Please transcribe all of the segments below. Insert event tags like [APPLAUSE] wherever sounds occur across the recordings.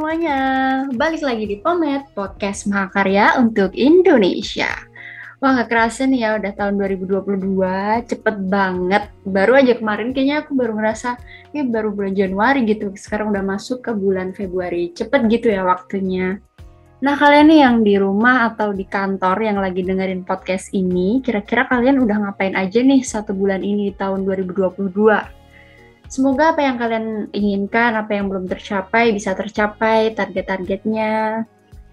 Semuanya, balik lagi di Pomet, podcast Mahakarya untuk Indonesia. Wah gak kerasa nih ya, udah tahun 2022, cepet banget. Baru aja kemarin kayaknya aku baru ngerasa, ini baru bulan Januari gitu, sekarang udah masuk ke bulan Februari. Cepet gitu ya waktunya. Nah kalian nih yang di rumah atau di kantor yang lagi dengerin podcast ini, kira-kira kalian udah ngapain aja nih satu bulan ini di tahun 2022? Semoga apa yang kalian inginkan, apa yang belum tercapai bisa tercapai target-targetnya.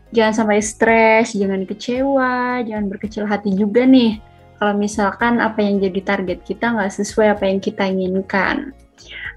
Jangan sampai stres, jangan kecewa, jangan berkecil hati juga nih. Kalau misalkan apa yang jadi target kita nggak sesuai apa yang kita inginkan.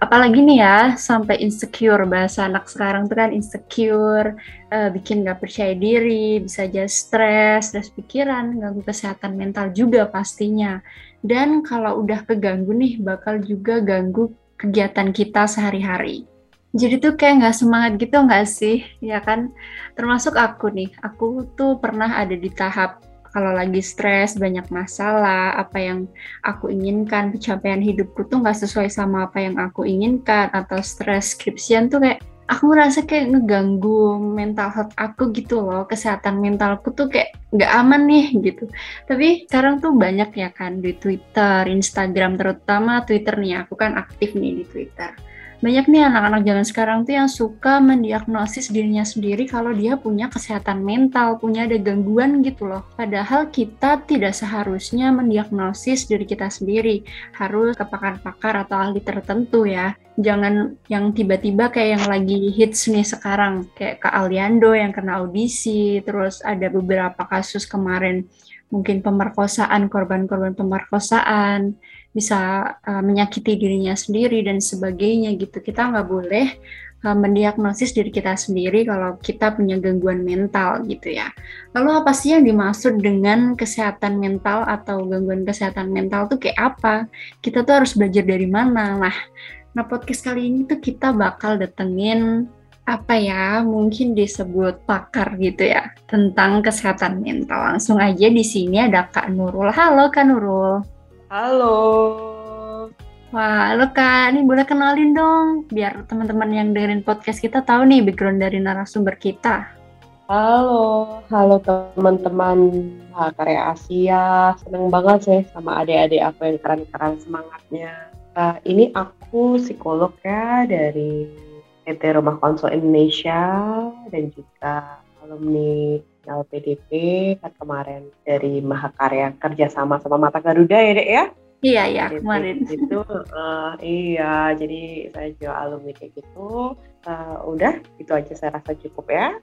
Apalagi nih ya, sampai insecure, bahasa anak sekarang tuh kan insecure, uh, bikin nggak percaya diri, bisa aja stres, stres pikiran, ganggu kesehatan mental juga pastinya. Dan kalau udah keganggu nih, bakal juga ganggu kegiatan kita sehari-hari. Jadi tuh kayak nggak semangat gitu nggak sih, ya kan? Termasuk aku nih, aku tuh pernah ada di tahap kalau lagi stres, banyak masalah, apa yang aku inginkan, pencapaian hidupku tuh nggak sesuai sama apa yang aku inginkan, atau stres skripsian tuh kayak aku merasa kayak ngeganggu mental health aku gitu loh kesehatan mentalku tuh kayak nggak aman nih gitu. Tapi sekarang tuh banyak ya kan di Twitter Instagram terutama Twitter nih aku kan aktif nih di Twitter banyak nih anak-anak zaman sekarang tuh yang suka mendiagnosis dirinya sendiri kalau dia punya kesehatan mental, punya ada gangguan gitu loh. Padahal kita tidak seharusnya mendiagnosis diri kita sendiri, harus ke pakar-pakar atau ahli tertentu ya. Jangan yang tiba-tiba kayak yang lagi hits nih sekarang, kayak Kak Aliando yang kena audisi, terus ada beberapa kasus kemarin mungkin pemerkosaan, korban-korban pemerkosaan, bisa uh, menyakiti dirinya sendiri dan sebagainya gitu. Kita nggak boleh uh, mendiagnosis diri kita sendiri kalau kita punya gangguan mental gitu ya. Lalu apa sih yang dimaksud dengan kesehatan mental atau gangguan kesehatan mental tuh kayak apa? Kita tuh harus belajar dari mana? Nah, nah podcast kali ini tuh kita bakal datengin apa ya mungkin disebut pakar gitu ya tentang kesehatan mental. Langsung aja di sini ada Kak Nurul. Halo Kak Nurul. Halo. Wah, halo Kak. Ini boleh kenalin dong, biar teman-teman yang dengerin podcast kita tahu nih background dari narasumber kita. Halo, halo teman-teman Karya Asia. Seneng banget sih sama adik-adik aku yang keren-keren semangatnya. Nah, ini aku psikolog ya dari PT Rumah Konsul Indonesia dan juga alumni LPDP kan kemarin dari Mahakarya kerjasama sama Mata Garuda ya dek ya iya iya kemarin [LAUGHS] itu uh, iya jadi saya juga alumni kayak gitu uh, udah itu aja saya rasa cukup ya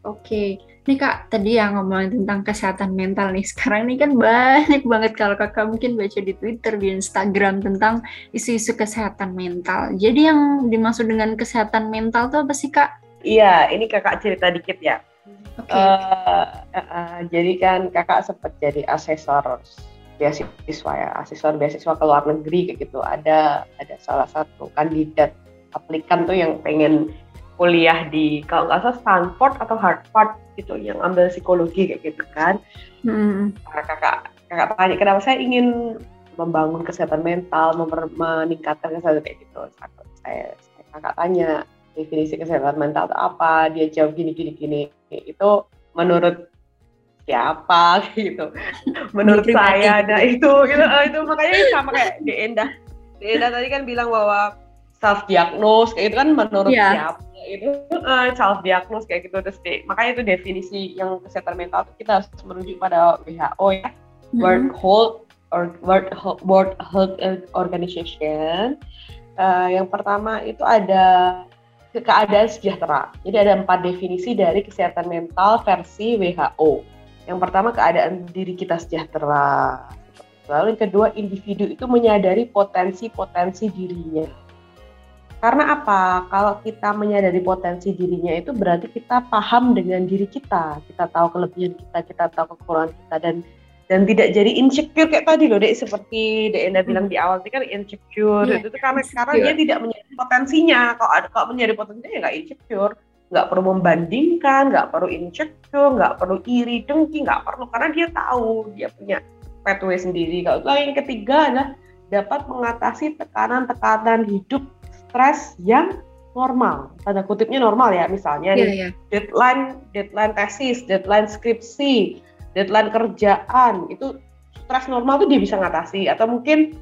Oke, nih kak tadi yang ngomongin tentang kesehatan mental nih sekarang ini kan banyak banget kalau kakak mungkin baca di Twitter, di Instagram tentang isu-isu kesehatan mental. Jadi yang dimaksud dengan kesehatan mental tuh apa sih kak? Iya, ini kakak cerita dikit ya. Okay. Uh, uh, uh, jadi kan kakak sempat jadi asesor beasiswa ya, asesor beasiswa ke luar negeri kayak gitu. Ada ada salah satu kandidat aplikan tuh yang pengen kuliah di kalau nggak salah Stanford atau Harvard gitu yang ambil psikologi kayak gitu kan. Hmm. Nah, kakak kakak tanya kenapa saya ingin membangun kesehatan mental, meningkatkan kesehatan kayak gitu. Saya, saya kakak tanya definisi kesehatan mental itu apa dia jawab gini gini gini itu menurut siapa [LAUGHS] gitu? Menurut saya ada itu gitu. Uh, itu makanya sama kayak di Endah di Endah tadi kan bilang bahwa self diagnose kayak itu kan menurut yeah. siapa itu uh, self diagnose kayak gitu. Terus di, makanya itu definisi yang kesehatan mental itu kita harus merujuk pada WHO ya. Hmm. World Health or World World Health Organization. Uh, yang pertama itu ada keadaan sejahtera. Jadi ada empat definisi dari kesehatan mental versi WHO. Yang pertama keadaan diri kita sejahtera. Lalu yang kedua individu itu menyadari potensi-potensi dirinya. Karena apa? Kalau kita menyadari potensi dirinya itu berarti kita paham dengan diri kita. Kita tahu kelebihan kita, kita tahu kekurangan kita dan dan tidak jadi insecure kayak tadi loh dek. Seperti dek Enda bilang di awal itu kan insecure. Yeah, itu tuh karena sekarang dia tidak menyadari potensinya. Kalau ada kalau menyadari potensinya ya nggak insecure. Nggak perlu membandingkan nggak perlu insecure nggak perlu iri dengki nggak perlu. Karena dia tahu dia punya pathway sendiri. Kalau yang ketiga adalah dapat mengatasi tekanan-tekanan hidup stres yang normal. Tanda kutipnya normal ya misalnya yeah, nih yeah. deadline deadline tesis deadline skripsi deadline kerjaan itu stres normal tuh dia bisa ngatasi. Atau mungkin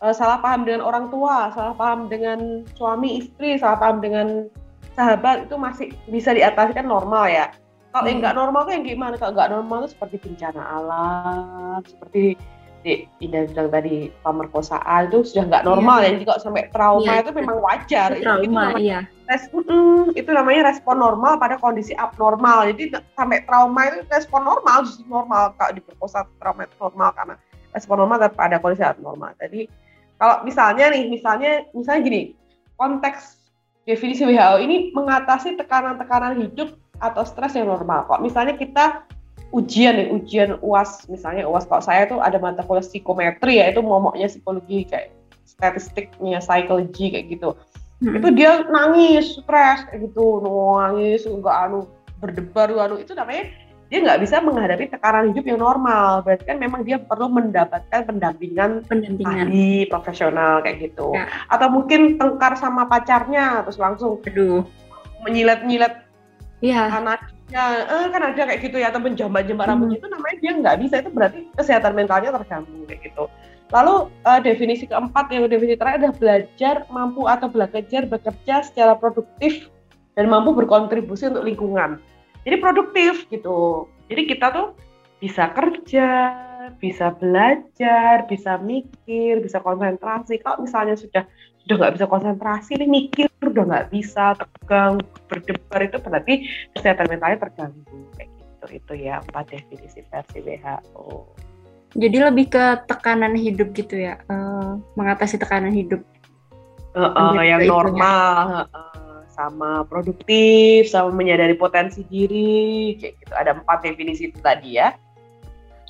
uh, salah paham dengan orang tua salah paham dengan suami istri salah paham dengan sahabat itu masih bisa diatasi kan normal ya. Kalau hmm. yang nggak normal tuh yang gimana? Kalau nggak normal tuh seperti bencana alam seperti di Indah bilang tadi pemerkosaan itu sudah nggak normal iya. ya. Jadi kalau sampai trauma iya. itu memang wajar. Trauma, itu, namanya, iya. Res, mm, itu namanya respon normal pada kondisi abnormal. Jadi sampai trauma itu respon normal, justru normal. Kalau diperkosa trauma itu normal karena respon normal pada kondisi abnormal. Jadi kalau misalnya nih, misalnya misalnya gini, konteks definisi WHO ini mengatasi tekanan-tekanan hidup atau stres yang normal. Kok misalnya kita ujian nih, ujian UAS misalnya UAS kalau saya tuh ada mata kuliah psikometri ya itu momoknya psikologi kayak statistiknya psikologi kayak gitu. Hmm. Itu dia nangis, stres kayak gitu, nangis, enggak anu berdebar anu itu namanya dia nggak bisa menghadapi tekanan hidup yang normal. Berarti kan memang dia perlu mendapatkan pendampingan, pendampingan. ahli profesional kayak gitu. Ya. Atau mungkin tengkar sama pacarnya terus langsung aduh menyilet-nyilet ya. anak ya eh, kan ada kayak gitu ya atau menjambak-jambak hmm. rambutnya itu namanya dia nggak bisa itu berarti kesehatan mentalnya terganggu kayak gitu lalu uh, definisi keempat yang definisi terakhir adalah belajar mampu atau belajar bekerja secara produktif dan mampu berkontribusi untuk lingkungan jadi produktif gitu jadi kita tuh bisa kerja bisa belajar bisa mikir bisa konsentrasi kalau misalnya sudah udah nggak bisa konsentrasi nih mikir udah nggak bisa tegang berdebar itu berarti kesehatan mentalnya terganggu kayak gitu. Itu ya empat definisi versi WHO jadi lebih ke tekanan hidup gitu ya uh, mengatasi tekanan hidup. Uh, uh, yang normal uh, sama produktif sama menyadari potensi diri kayak gitu. Ada empat definisi itu tadi ya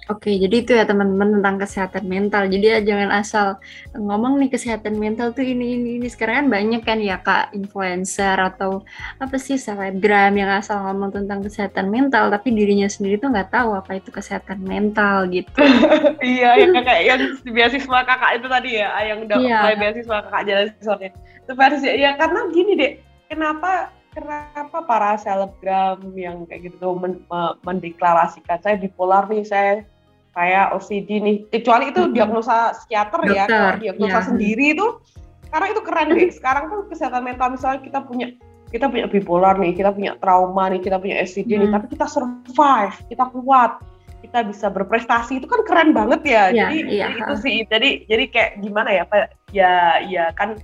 Oke, jadi itu ya teman-teman tentang kesehatan mental. Jadi ya jangan asal ngomong nih kesehatan mental tuh ini ini ini. Sekarang kan banyak kan ya kak influencer atau apa sih selebgram yang asal ngomong tentang kesehatan mental, tapi dirinya sendiri tuh nggak tahu apa itu kesehatan mental gitu. [LAUGHS] iya, ya kayak yang beasiswa kakak itu tadi ya, yang udah iya. beasiswa kakak jalan sesuatu. Itu versi ya karena gini deh, kenapa kenapa para selebgram yang kayak gitu men, mendeklarasikan saya bipolar nih saya kayak OCD nih kecuali itu diagnosa psikiater ya kalau diagnosa ya. sendiri itu karena itu keren deh [LAUGHS] sekarang tuh kesehatan mental misalnya kita punya kita punya bipolar nih kita punya trauma nih kita punya OCD hmm. nih tapi kita survive kita kuat kita bisa berprestasi itu kan keren banget ya, ya jadi ya. itu sih jadi jadi kayak gimana ya ya ya kan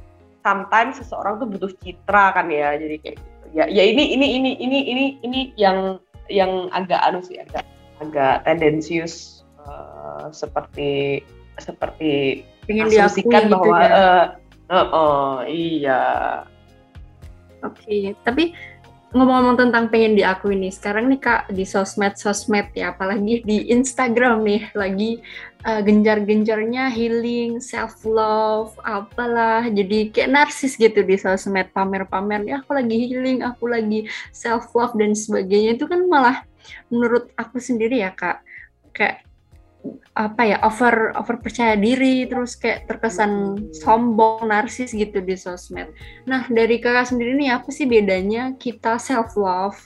sometimes seseorang tuh butuh citra kan ya jadi kayak ya ya ini ini ini ini ini ini yang yang agak anu sih agak agak tendensius uh, seperti seperti ingin asumsikan gitu bahwa ya. uh, uh, uh, iya. Oke, okay. tapi ngomong-ngomong tentang pengen diakui nih, sekarang nih kak di sosmed sosmed ya, apalagi di Instagram nih lagi uh, genjar-genjarnya healing, self love, apalah, jadi kayak narsis gitu di sosmed pamer-pamer, ya aku lagi healing, aku lagi self love dan sebagainya. Itu kan malah menurut aku sendiri ya kak, kayak apa ya over over percaya diri terus kayak terkesan sombong narsis gitu di sosmed. Nah dari kakak sendiri nih apa sih bedanya kita self love,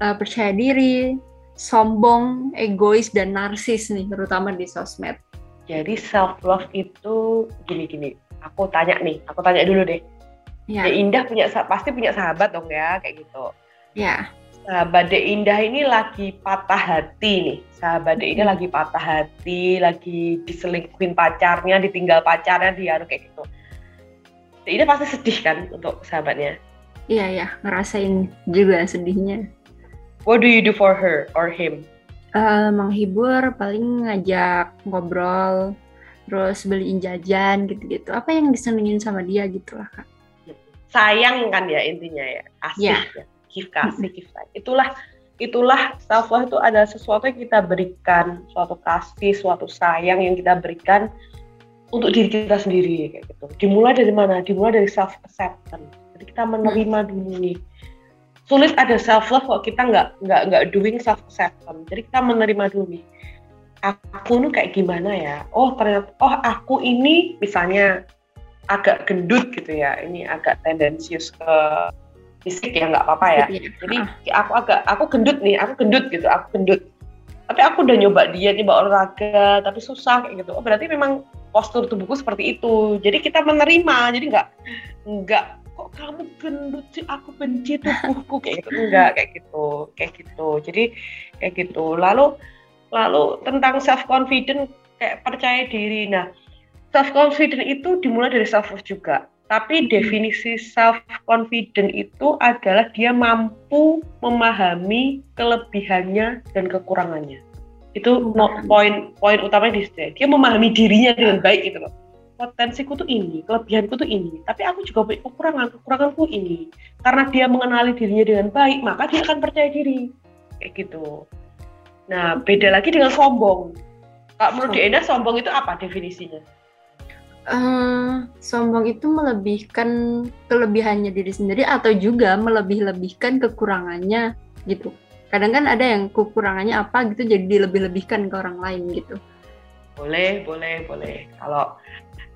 uh, percaya diri, sombong, egois dan narsis nih terutama di sosmed. Jadi self love itu gini-gini. Aku tanya nih, aku tanya dulu deh. Ya. ya Indah punya pasti punya sahabat dong ya kayak gitu. Ya sahabat Dek Indah ini lagi patah hati nih. Sahabat ini hmm. lagi patah hati, lagi diselingkuhin pacarnya, ditinggal pacarnya, dia kayak gitu. Dek Indah pasti sedih kan untuk sahabatnya. Iya ya, ngerasain juga sedihnya. What do you do for her or him? Uh, menghibur, paling ngajak ngobrol, terus beliin jajan gitu-gitu. Apa yang disenengin sama dia gitu lah kak. Sayang kan ya intinya ya, asik yeah. ya give kasih give sayang itulah itulah self love itu ada sesuatu yang kita berikan suatu kasih suatu sayang yang kita berikan untuk diri kita sendiri kayak gitu. Dimulai dari mana? Dimulai dari self acceptance jadi kita menerima dulu nih. Sulit ada self love kalau kita nggak nggak nggak doing self acceptance jadi kita menerima dulu nih. Aku nih kayak gimana ya? Oh ternyata oh aku ini misalnya agak gendut gitu ya. Ini agak tendensius ke fisik ya nggak apa-apa ya. Iya. jadi aku agak aku gendut nih aku gendut gitu aku gendut. Tapi aku udah nyoba diet nyoba olahraga tapi susah kayak gitu. Oh berarti memang postur tubuhku seperti itu. Jadi kita menerima jadi nggak nggak kok kamu gendut sih? Aku benci tubuhku. [LAUGHS] Kayak gitu enggak kayak gitu kayak gitu. Jadi kayak gitu. Lalu lalu tentang self confident kayak percaya diri. Nah self confident itu dimulai dari self worth juga tapi definisi self confident itu adalah dia mampu memahami kelebihannya dan kekurangannya. Itu poin poin utamanya di situ. Dia memahami dirinya dengan baik gitu loh. Potensiku tuh ini, kelebihanku tuh ini, tapi aku juga punya kekurangan, kekuranganku ini. Karena dia mengenali dirinya dengan baik, maka dia akan percaya diri. Kayak gitu. Nah, beda lagi dengan sombong. Kak menurut Enda sombong itu apa definisinya? Uh, sombong itu melebihkan kelebihannya diri sendiri atau juga melebih-lebihkan kekurangannya gitu. Kadang kan ada yang kekurangannya apa gitu jadi dilebih-lebihkan ke orang lain gitu. Boleh, boleh, boleh. Kalau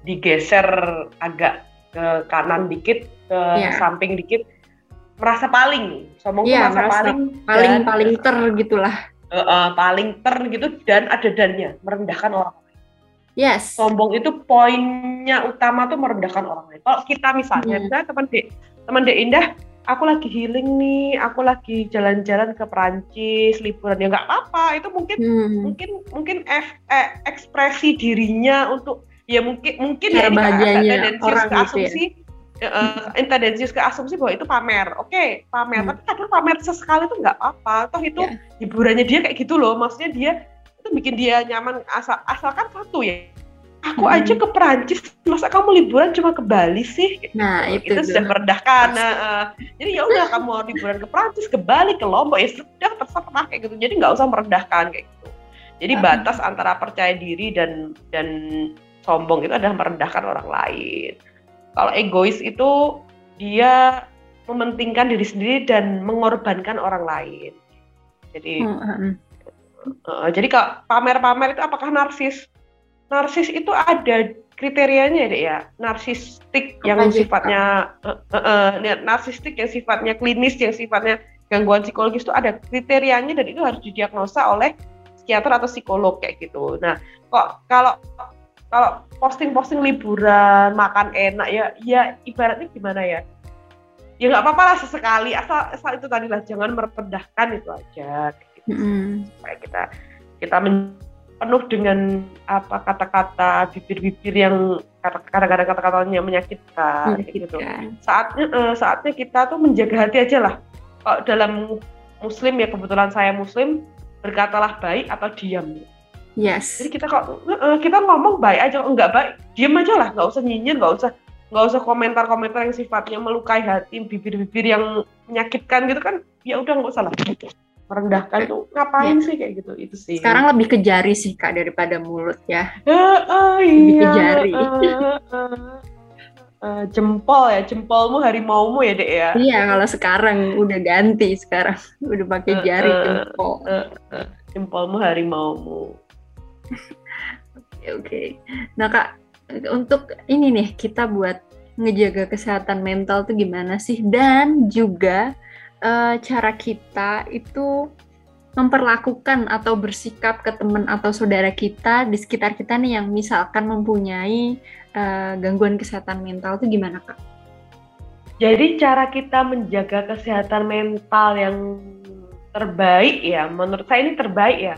digeser agak ke kanan dikit, ke yeah. samping dikit, merasa paling. Sombong yeah, merasa, merasa paling paling dan, paling ter gitulah. Uh, uh, paling ter gitu dan ada dannya merendahkan orang Yes. Sombong itu poinnya utama tuh merendahkan orang lain. Kalau kita misalnya, hmm. misalnya teman Dek, teman Dek Indah, aku lagi healing nih, aku lagi jalan-jalan ke Perancis, liburan ya nggak apa-apa. Itu mungkin hmm. mungkin mungkin F, eh, ekspresi dirinya untuk ya mungkin mungkin ya, ya orang ke asumsi. Ya. Uh, tendensius ke asumsi bahwa itu pamer, oke okay, pamer, hmm. tapi kadang pamer sesekali itu nggak apa, toh itu yeah. hiburannya dia kayak gitu loh, maksudnya dia itu bikin dia nyaman asal asalkan satu ya. Aku hmm. aja ke Perancis masa kamu liburan cuma ke Bali sih? Nah itu, itu sudah merendahkan nah, uh, jadi ya udah kamu mau liburan ke Perancis ke Bali ke Lombok ya sudah terserah kayak gitu. Jadi nggak usah merendahkan kayak gitu. Jadi hmm. batas antara percaya diri dan dan sombong itu adalah merendahkan orang lain. Kalau egois itu dia mementingkan diri sendiri dan mengorbankan orang lain. Jadi hmm. Uh, jadi kalau pamer-pamer itu apakah narsis? Narsis itu ada kriterianya deh ya. Narsistik yang sifatnya uh, uh, uh, narsistik yang sifatnya klinis, yang sifatnya gangguan psikologis itu ada kriterianya dan itu harus didiagnosa oleh psikiater atau psikolog kayak gitu. Nah, kok kalau kalau posting-posting liburan, makan enak ya, ya ibaratnya gimana ya? Ya nggak apa-apa lah sesekali, asal asal itu tadi lah jangan merendahkan itu aja mm supaya kita kita penuh dengan apa kata-kata bibir-bibir yang kadang-kadang kata-katanya menyakitkan mm, gitu. Saatnya uh, saatnya kita tuh menjaga hati aja lah. Kalau dalam muslim ya kebetulan saya muslim berkatalah baik atau diam. Yes. Jadi kita kok uh, kita ngomong baik aja, enggak baik, diam aja lah, nggak usah nyinyir, nggak usah nggak usah komentar-komentar yang sifatnya melukai hati, bibir-bibir yang menyakitkan gitu kan, ya udah nggak usah lah. Merendahkan tuh ngapain ya. sih kayak gitu? Itu sih. Sekarang lebih ke jari sih kak daripada mulut ya. Uh, uh, lebih iya, ke jari. Uh, uh, uh, jempol ya jempolmu harimaumu ya dek ya? Iya kalau sekarang udah ganti sekarang udah pakai jari uh, jempol. uh, uh, jempolmu harimaumu. Oke oke. Nah kak untuk ini nih kita buat ngejaga kesehatan mental tuh gimana sih? Dan juga uh, cara kita itu memperlakukan atau bersikap ke teman atau saudara kita di sekitar kita nih yang misalkan mempunyai uh, gangguan kesehatan mental itu gimana kak? Jadi cara kita menjaga kesehatan mental yang terbaik ya, menurut saya ini terbaik ya.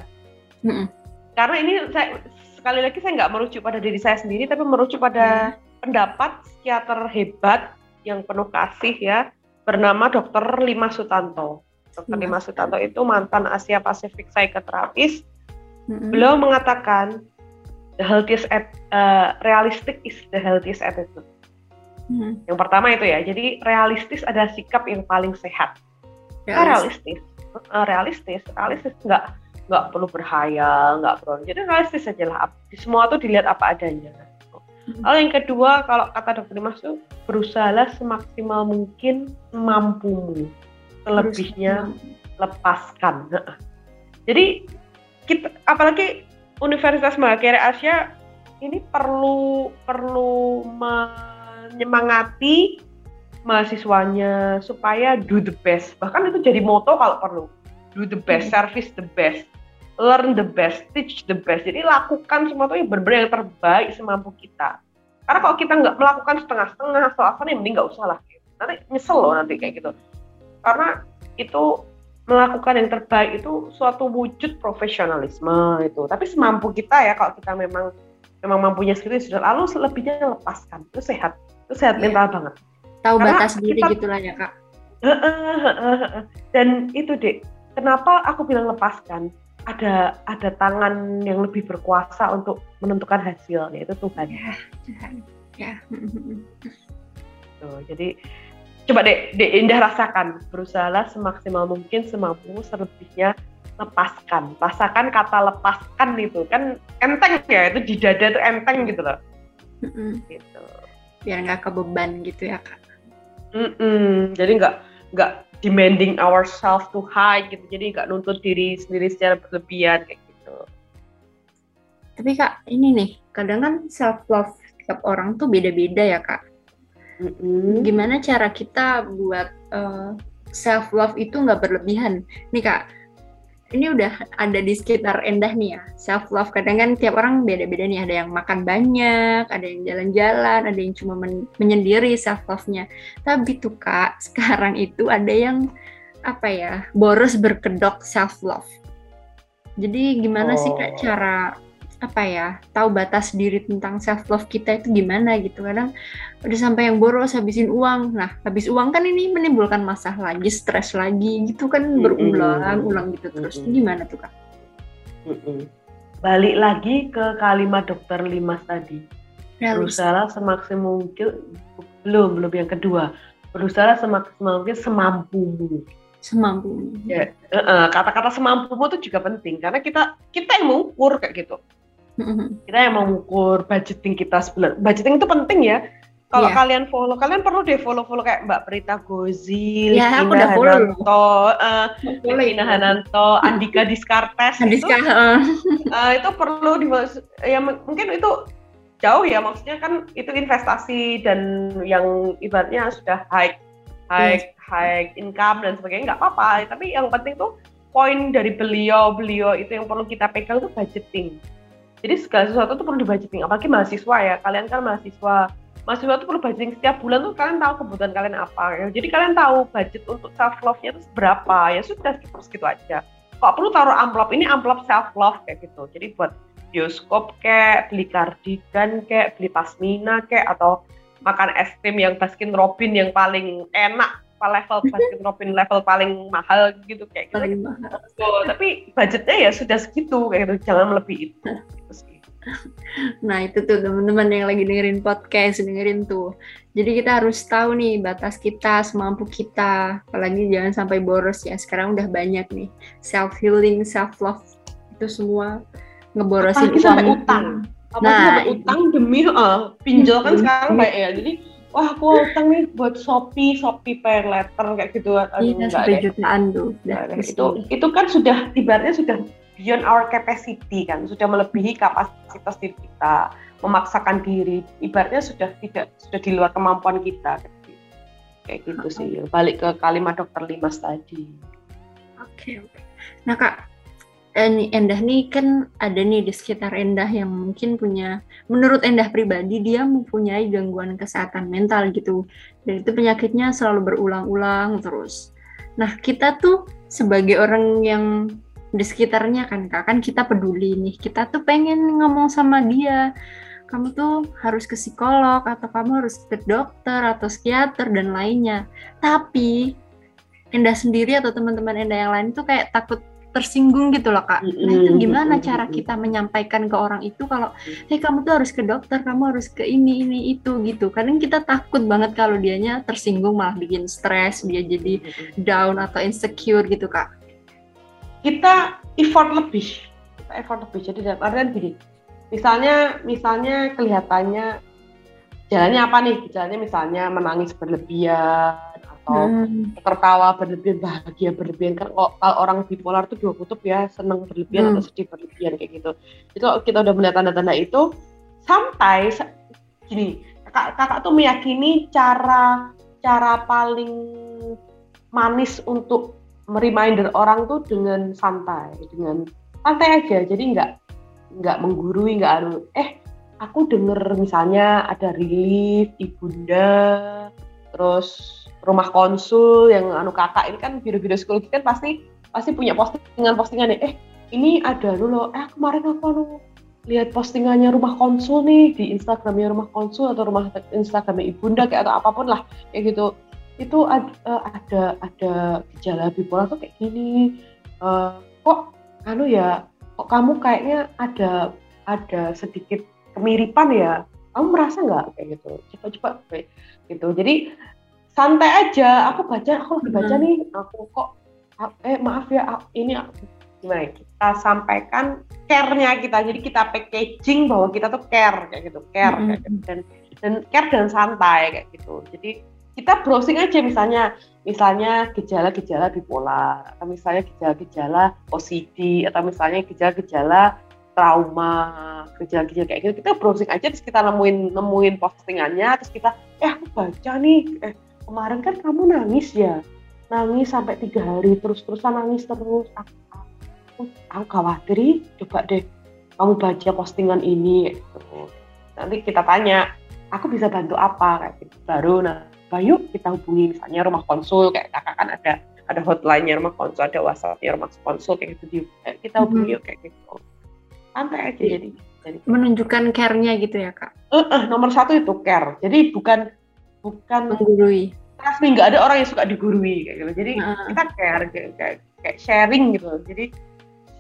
Mm -mm. Karena ini saya sekali lagi saya nggak merujuk pada diri saya sendiri, tapi merujuk pada mm. pendapat psikiater hebat yang penuh kasih ya, bernama Dr. Lima Sutanto. Dr. Lima hmm. Sutanto itu mantan Asia Pasifik psikoterapis. Hmm. Beliau mengatakan the healthiest at, uh, realistic is the healthiest attitude. Hmm. Yang pertama itu ya, jadi realistis adalah sikap yang paling sehat. Realistis, uh, realistis, realistis nggak nggak perlu berhayal, nggak perlu. Jadi realistis aja lah. Semua tuh dilihat apa adanya. Lalu yang kedua, kalau kata dokter Dimas tuh berusahalah semaksimal mungkin mampumu, selebihnya lepaskan. Jadi kita, apalagi Universitas Mahakarya Asia ini perlu perlu me, menyemangati mahasiswanya supaya do the best. Bahkan itu jadi moto kalau perlu. Do the best, hmm. service the best, learn the best, teach the best. Jadi lakukan semua itu yang benar-benar yang terbaik semampu kita. Karena kalau kita nggak melakukan setengah-setengah, soal ini mending nggak usah lah. Nanti nyesel loh nanti kayak gitu. Karena itu melakukan yang terbaik itu suatu wujud profesionalisme itu. Tapi semampu kita ya kalau kita memang memang mampunya ya sudah lalu selebihnya lepaskan itu sehat itu sehat yeah. mental banget tahu Karena batas diri kita, gitulah ya kak dan itu dek kenapa aku bilang lepaskan ada ada tangan yang lebih berkuasa untuk menentukan hasil yaitu Tuhan ya Tuhan. Ya. Tuh, jadi coba dek dek indah rasakan berusaha semaksimal mungkin semampu selebihnya lepaskan. Rasakan kata lepaskan itu kan enteng ya itu di dada itu enteng gitu loh. Gitu. Biar nggak kebeban gitu ya kak. Mm-mm. jadi nggak nggak demanding ourselves to high gitu. Jadi nggak nuntut diri sendiri secara berlebihan kayak gitu. Tapi kak ini nih kadang kan self love tiap orang tuh beda-beda ya kak. Mm-hmm. gimana cara kita buat uh, eh, self love itu nggak berlebihan? Nih kak ini udah ada di sekitar Endah nih ya self love kadang kan tiap orang beda-beda nih ada yang makan banyak ada yang jalan-jalan ada yang cuma men menyendiri self love-nya tapi tuh kak [LAUGHS] sekarang itu ada yang apa ya boros berkedok self love jadi gimana oh. sih kak oh. cara apa ya tahu batas diri tentang self love kita itu gimana gitu. Kadang udah sampai yang boros habisin uang. Nah habis uang kan ini menimbulkan masalah lagi stres lagi gitu kan berulang-ulang gitu terus. Mm -hmm. gimana tuh kak? Mm -hmm. Balik lagi ke kalimat dokter Limas tadi. Berusaha semaksimal mungkin belum belum yang kedua. Berusaha semaksimal mungkin semampumu. Semampumu. Ya kata-kata semampumu itu juga penting karena kita kita yang mengukur kayak gitu kita yang mengukur budgeting kita sebulan. Budgeting itu penting ya. Kalau yeah. kalian follow, kalian perlu deh follow-follow kayak Mbak Prita Gozil, yeah, Ina Hananto, uh, Ina Hananto, Andika Diskartes Andika, itu, uh. Uh, [LAUGHS] itu perlu di ya mungkin itu jauh ya maksudnya kan itu investasi dan yang ibaratnya sudah high high yes. high income dan sebagainya nggak apa-apa tapi yang penting tuh poin dari beliau beliau itu yang perlu kita pegang itu budgeting jadi segala sesuatu itu perlu dibudgeting, apalagi mahasiswa ya. Kalian kan mahasiswa, mahasiswa itu perlu budgeting setiap bulan tuh kalian tahu kebutuhan kalian apa. Ya. Jadi kalian tahu budget untuk self love-nya itu berapa. Ya sudah terus gitu aja. Kok perlu taruh amplop ini amplop self love kayak gitu. Jadi buat bioskop kayak beli kardigan kayak beli pasmina kayak atau makan es krim yang Baskin Robin yang paling enak level Baskin [LAUGHS] Robin level paling mahal gitu kayak gitu. Paling mahal. So, tapi budgetnya ya sudah segitu kayak gitu, jangan lebih itu. [LAUGHS] Nah itu tuh teman-teman yang lagi dengerin podcast, dengerin tuh. Jadi kita harus tahu nih batas kita, semampu kita. Apalagi jangan sampai boros ya. Sekarang udah banyak nih self healing, self love itu semua ngeborosin uang sampai utang. Apa nah, utang demi uh, pinjol kan sekarang kayak ya. Jadi wah aku utang nih buat Shopee, Shopee pay letter kayak gitu. Aduh, iya, sampai jutaan tuh. itu, itu kan sudah ibaratnya sudah beyond our capacity kan, sudah melebihi kapasitas diri kita, memaksakan diri, ibaratnya sudah tidak sudah di luar kemampuan kita. Kayak gitu sih. Balik ke kalimat dokter Limas tadi. Oke, okay, oke. Okay. Nah kak, eh, Endah nih kan ada nih di sekitar Endah yang mungkin punya, menurut Endah pribadi dia mempunyai gangguan kesehatan mental gitu. Dan itu penyakitnya selalu berulang-ulang terus. Nah kita tuh sebagai orang yang di sekitarnya kan kak kan kita peduli nih kita tuh pengen ngomong sama dia kamu tuh harus ke psikolog atau kamu harus ke dokter atau psikiater dan lainnya tapi Endah sendiri atau teman-teman Endah yang lain tuh kayak takut tersinggung gitu loh kak. Nah itu gimana cara kita menyampaikan ke orang itu kalau, hei kamu tuh harus ke dokter, kamu harus ke ini ini itu gitu. Kadang kita takut banget kalau dianya tersinggung malah bikin stres, dia jadi down atau insecure gitu kak. Kita effort lebih kita effort lebih. Jadi dalam artian gini misalnya misalnya kelihatannya jalannya apa nih? Jalannya misalnya menangis berlebihan atau hmm. tertawa berlebihan bahagia berlebihan kan kalau, orang bipolar tuh dua kutub ya seneng berlebihan hmm. atau sedih berlebihan kayak gitu itu kita udah melihat tanda-tanda itu sampai gini kakak, kakak tuh meyakini cara cara paling manis untuk mereminder orang tuh dengan santai, dengan santai aja. Jadi nggak nggak menggurui, nggak harus eh aku denger misalnya ada relief ibunda, terus rumah konsul yang anu kakak ini kan video-video psikologi kan pasti pasti punya postingan-postingan eh ini ada dulu eh kemarin aku anu lihat postingannya rumah konsul nih di Instagramnya rumah konsul atau rumah Instagramnya ibunda kayak atau apa pun lah kayak gitu. Itu ada uh, ada ada gejala bipolar tuh kayak gini. Uh, kok anu ya kok kamu kayaknya ada ada sedikit kemiripan ya? Kamu merasa nggak? Kayak gitu. Coba-coba gitu. Jadi santai aja aku baca aku lagi baca hmm. nih aku kok eh maaf ya ini gimana ya, kita sampaikan care-nya kita jadi kita packaging bahwa kita tuh care kayak gitu care hmm. kayak gitu. dan dan care dan santai kayak gitu jadi kita browsing aja misalnya misalnya gejala-gejala bipolar atau misalnya gejala-gejala OCD atau misalnya gejala-gejala trauma gejala-gejala kayak gitu kita browsing aja terus kita nemuin nemuin postingannya terus kita eh aku baca nih eh kemarin kan kamu nangis ya? Nangis sampai tiga hari terus-terusan nangis terus. Aku, aku, aku khawatir coba deh kamu baca postingan ini. Gitu. nanti kita tanya aku bisa bantu apa? Kayak gitu. Baru nah Bayu kita hubungi misalnya rumah konsul. Kayak kakak kan ada ada hotline-nya rumah konsul ada WhatsApp-nya rumah konsul kayak gitu kita hubungi mm-hmm. kayak gitu. Santai aja jadi, jadi menunjukkan care-nya gitu ya kak? Uh, uh, nomor satu itu care. Jadi bukan bukan menggurui pasti nggak ada orang yang suka digurui kayak gitu jadi uh. kita care kayak, kayak, kayak sharing gitu jadi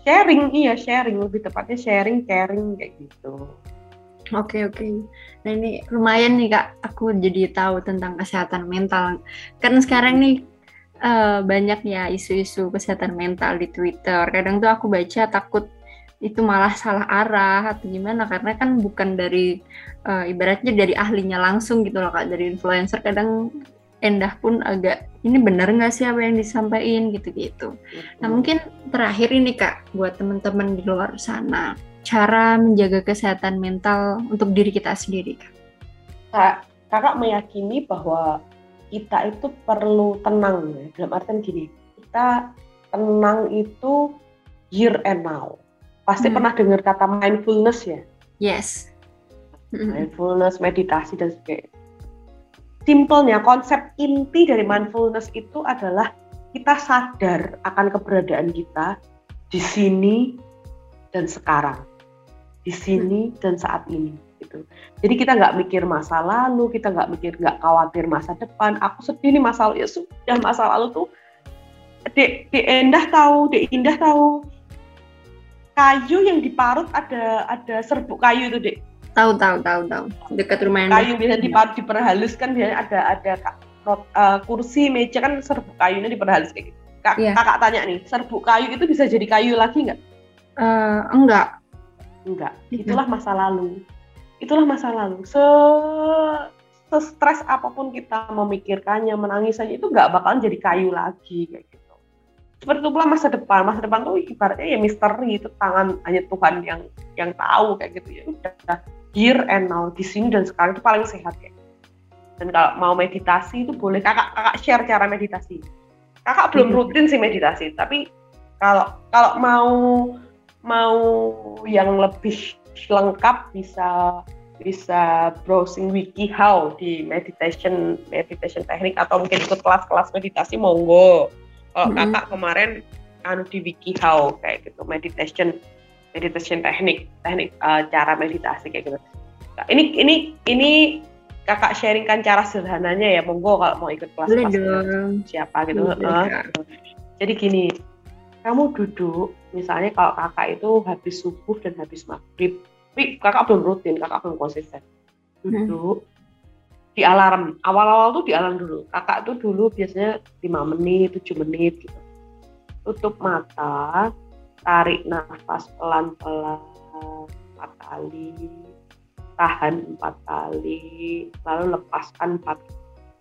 sharing iya sharing lebih tepatnya sharing caring kayak gitu Oke oke. Nah ini lumayan nih kak, aku jadi tahu tentang kesehatan mental. Karena sekarang nih uh, banyak ya isu-isu kesehatan mental di Twitter. Kadang tuh aku baca takut itu malah salah arah atau gimana karena kan bukan dari uh, ibaratnya dari ahlinya langsung gitu loh kak dari influencer kadang Endah pun agak ini benar nggak sih apa yang disampaikan gitu-gitu. Nah mungkin terakhir ini kak buat teman-teman di luar sana cara menjaga kesehatan mental untuk diri kita sendiri? Kak, kakak meyakini bahwa kita itu perlu tenang ya. Dalam artian gini, kita tenang itu here and now. Pasti hmm. pernah dengar kata mindfulness ya? Yes. Mindfulness, meditasi dan sebagainya. Simpelnya konsep inti dari mindfulness itu adalah kita sadar akan keberadaan kita di sini dan sekarang di sini dan saat ini gitu. Jadi kita nggak mikir masa lalu, kita nggak mikir nggak khawatir masa depan. Aku sedih nih masa lalu ya sudah masa lalu tuh. Dek, Dek Endah tahu, Dek Indah tahu kayu yang diparut ada ada serbuk kayu itu Dek. Tahu tahu tahu tahu dekat rumah yang kayu biasa diparut diperhalus kan biasanya ada ada uh, kursi meja kan serbuk kayunya diperhalus kayak gitu. Kak, yeah. Kakak tanya nih, serbuk kayu itu bisa jadi kayu lagi nggak? Uh, enggak, Enggak, itulah masa lalu. Itulah masa lalu. Se stres apa pun kita memikirkannya, menangis saja itu nggak bakalan jadi kayu lagi kayak gitu. Seperti itu pula masa depan. Masa depan tuh ibaratnya ya misteri itu tangan hanya Tuhan yang yang tahu kayak gitu ya. Udah here and now di sini dan sekarang itu paling sehat ya. Dan kalau mau meditasi itu boleh kakak kakak share cara meditasi. Kakak belum rutin sih meditasi, tapi kalau kalau mau mau yang lebih lengkap bisa bisa browsing wiki how di meditation meditation teknik atau mungkin ikut kelas-kelas meditasi monggo. Kalau mm -hmm. kakak kemarin anu di wiki how kayak gitu meditation meditation teknik teknik uh, cara meditasi kayak gitu. Nah, ini ini ini kakak sharingkan cara sederhananya ya. Monggo kalau mau ikut kelas-kelas siapa gitu. uh, Jadi gini, kamu duduk misalnya kalau kakak itu habis subuh dan habis maghrib tapi kakak belum rutin kakak belum konsisten. Duduk hmm. di alarm awal-awal tuh di alarm dulu. Kakak tuh dulu biasanya 5 menit 7 menit gitu. Tutup mata tarik nafas pelan-pelan empat kali tahan empat kali lalu lepaskan empat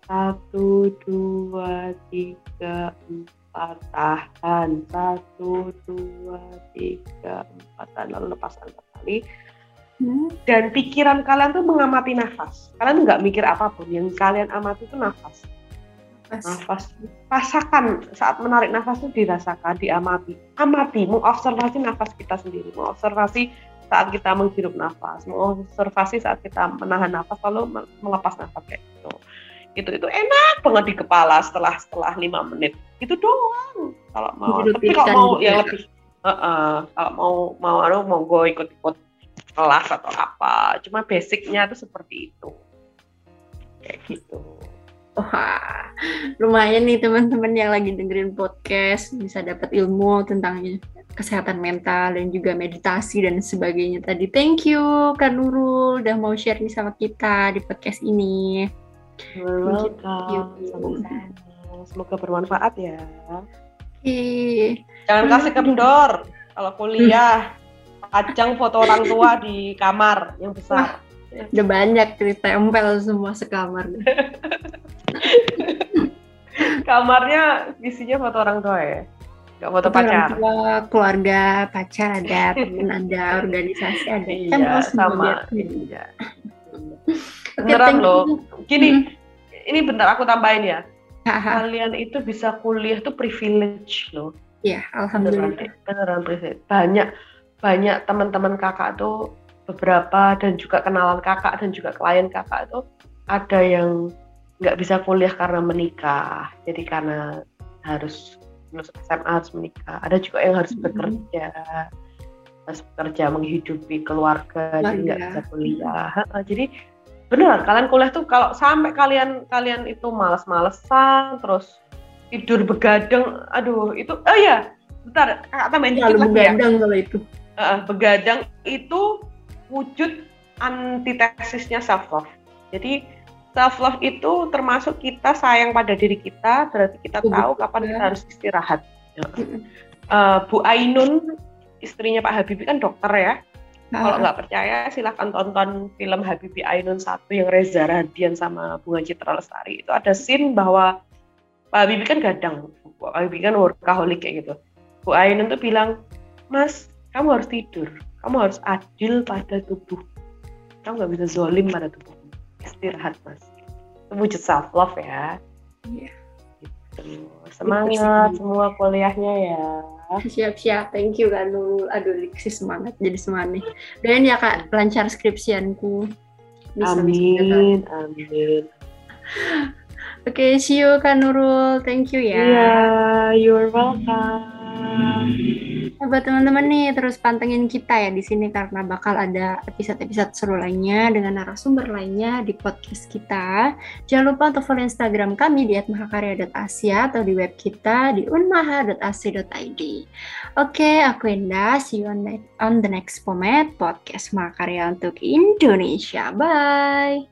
satu dua tiga empat tahan satu dua tiga empat tahan lalu lepaskan empat kali. Dan pikiran kalian tuh mengamati nafas. Kalian nggak mikir apa pun. Yang kalian amati itu nafas. Nafas. Rasakan saat menarik nafas itu dirasakan, diamati. Amati, mengobservasi nafas kita sendiri. Mengobservasi saat kita menghirup nafas. Mengobservasi saat kita menahan nafas lalu melepas nafas kayak gitu. Itu itu enak banget di kepala setelah setelah lima menit. Itu doang. Kalau mau. Tapi kalau mau gitu yang ya. lebih uh, uh, kalau mau mau anu mau gue ikut-ikut kelas atau apa cuma basicnya tuh seperti itu kayak gitu Wah, lumayan nih teman-teman yang lagi dengerin podcast bisa dapat ilmu tentang kesehatan mental dan juga meditasi dan sebagainya tadi. Thank you Kak Nurul udah mau share nih sama kita di podcast ini. welcome. Semoga bermanfaat ya. Oke. Jangan kasih kendor kalau kuliah ajang foto orang tua di kamar yang besar. Udah banyak ditempel semua sekamar. [LAUGHS] Kamarnya isinya foto orang tua ya? Gak foto foto pacar? Orang tua, keluarga, pacar ada, [LAUGHS] teman ada, organisasi ada. Iya, kan sama. Iya. [LAUGHS] Beneran okay, loh. Gini, hmm. ini bentar aku tambahin ya. Kalian itu bisa kuliah tuh privilege loh. Iya, alhamdulillah. Beneran, beneran privilege. Banyak banyak teman-teman kakak tuh beberapa dan juga kenalan kakak dan juga klien kakak itu ada yang nggak bisa kuliah karena menikah. Jadi karena harus lulus SMA harus menikah. Ada juga yang harus bekerja harus bekerja menghidupi keluarga jadi nggak bisa kuliah. Jadi benar kalian kuliah tuh kalau sampai kalian kalian itu malas-malesan terus tidur begadang aduh itu oh ya bentar kakak tambahin dikit lagi ya? kalau itu. Uh, begadang itu wujud antitesisnya self love. Jadi self love itu termasuk kita sayang pada diri kita, berarti kita tahu kapan kita harus istirahat. Uh, Bu Ainun, istrinya Pak Habibie kan dokter ya. Nah. Kalau nggak percaya, silahkan tonton film Habibie Ainun satu yang Reza Radian sama Bunga Citra Lestari. Itu ada scene bahwa Pak Habibie kan gadang, Pak Habibie kan workaholic kayak gitu. Bu Ainun tuh bilang, Mas, kamu harus tidur kamu harus adil pada tubuh. Kamu nggak bisa zolim pada tubuh. Istirahat mas. Itu wujud self love ya. Iya. Gitu. semangat semua kuliahnya ya. Siap-siap. Thank you Nurul. Aduh semangat jadi semangat dan ya kak lancar skripsianku. Bisa, amin bisa, amin. Oke, okay, see you Kak Nurul. Thank you ya. Yeah, you're welcome. Nah, buat teman-teman nih terus pantengin kita ya di sini karena bakal ada episode-episode seru lainnya dengan narasumber lainnya di podcast kita. Jangan lupa untuk follow Instagram kami di @mahakarya.asia atau di web kita di unmaha.ac.id. Oke, aku Indah. See you on, the, on the next Pomet podcast Mahakarya untuk Indonesia. Bye.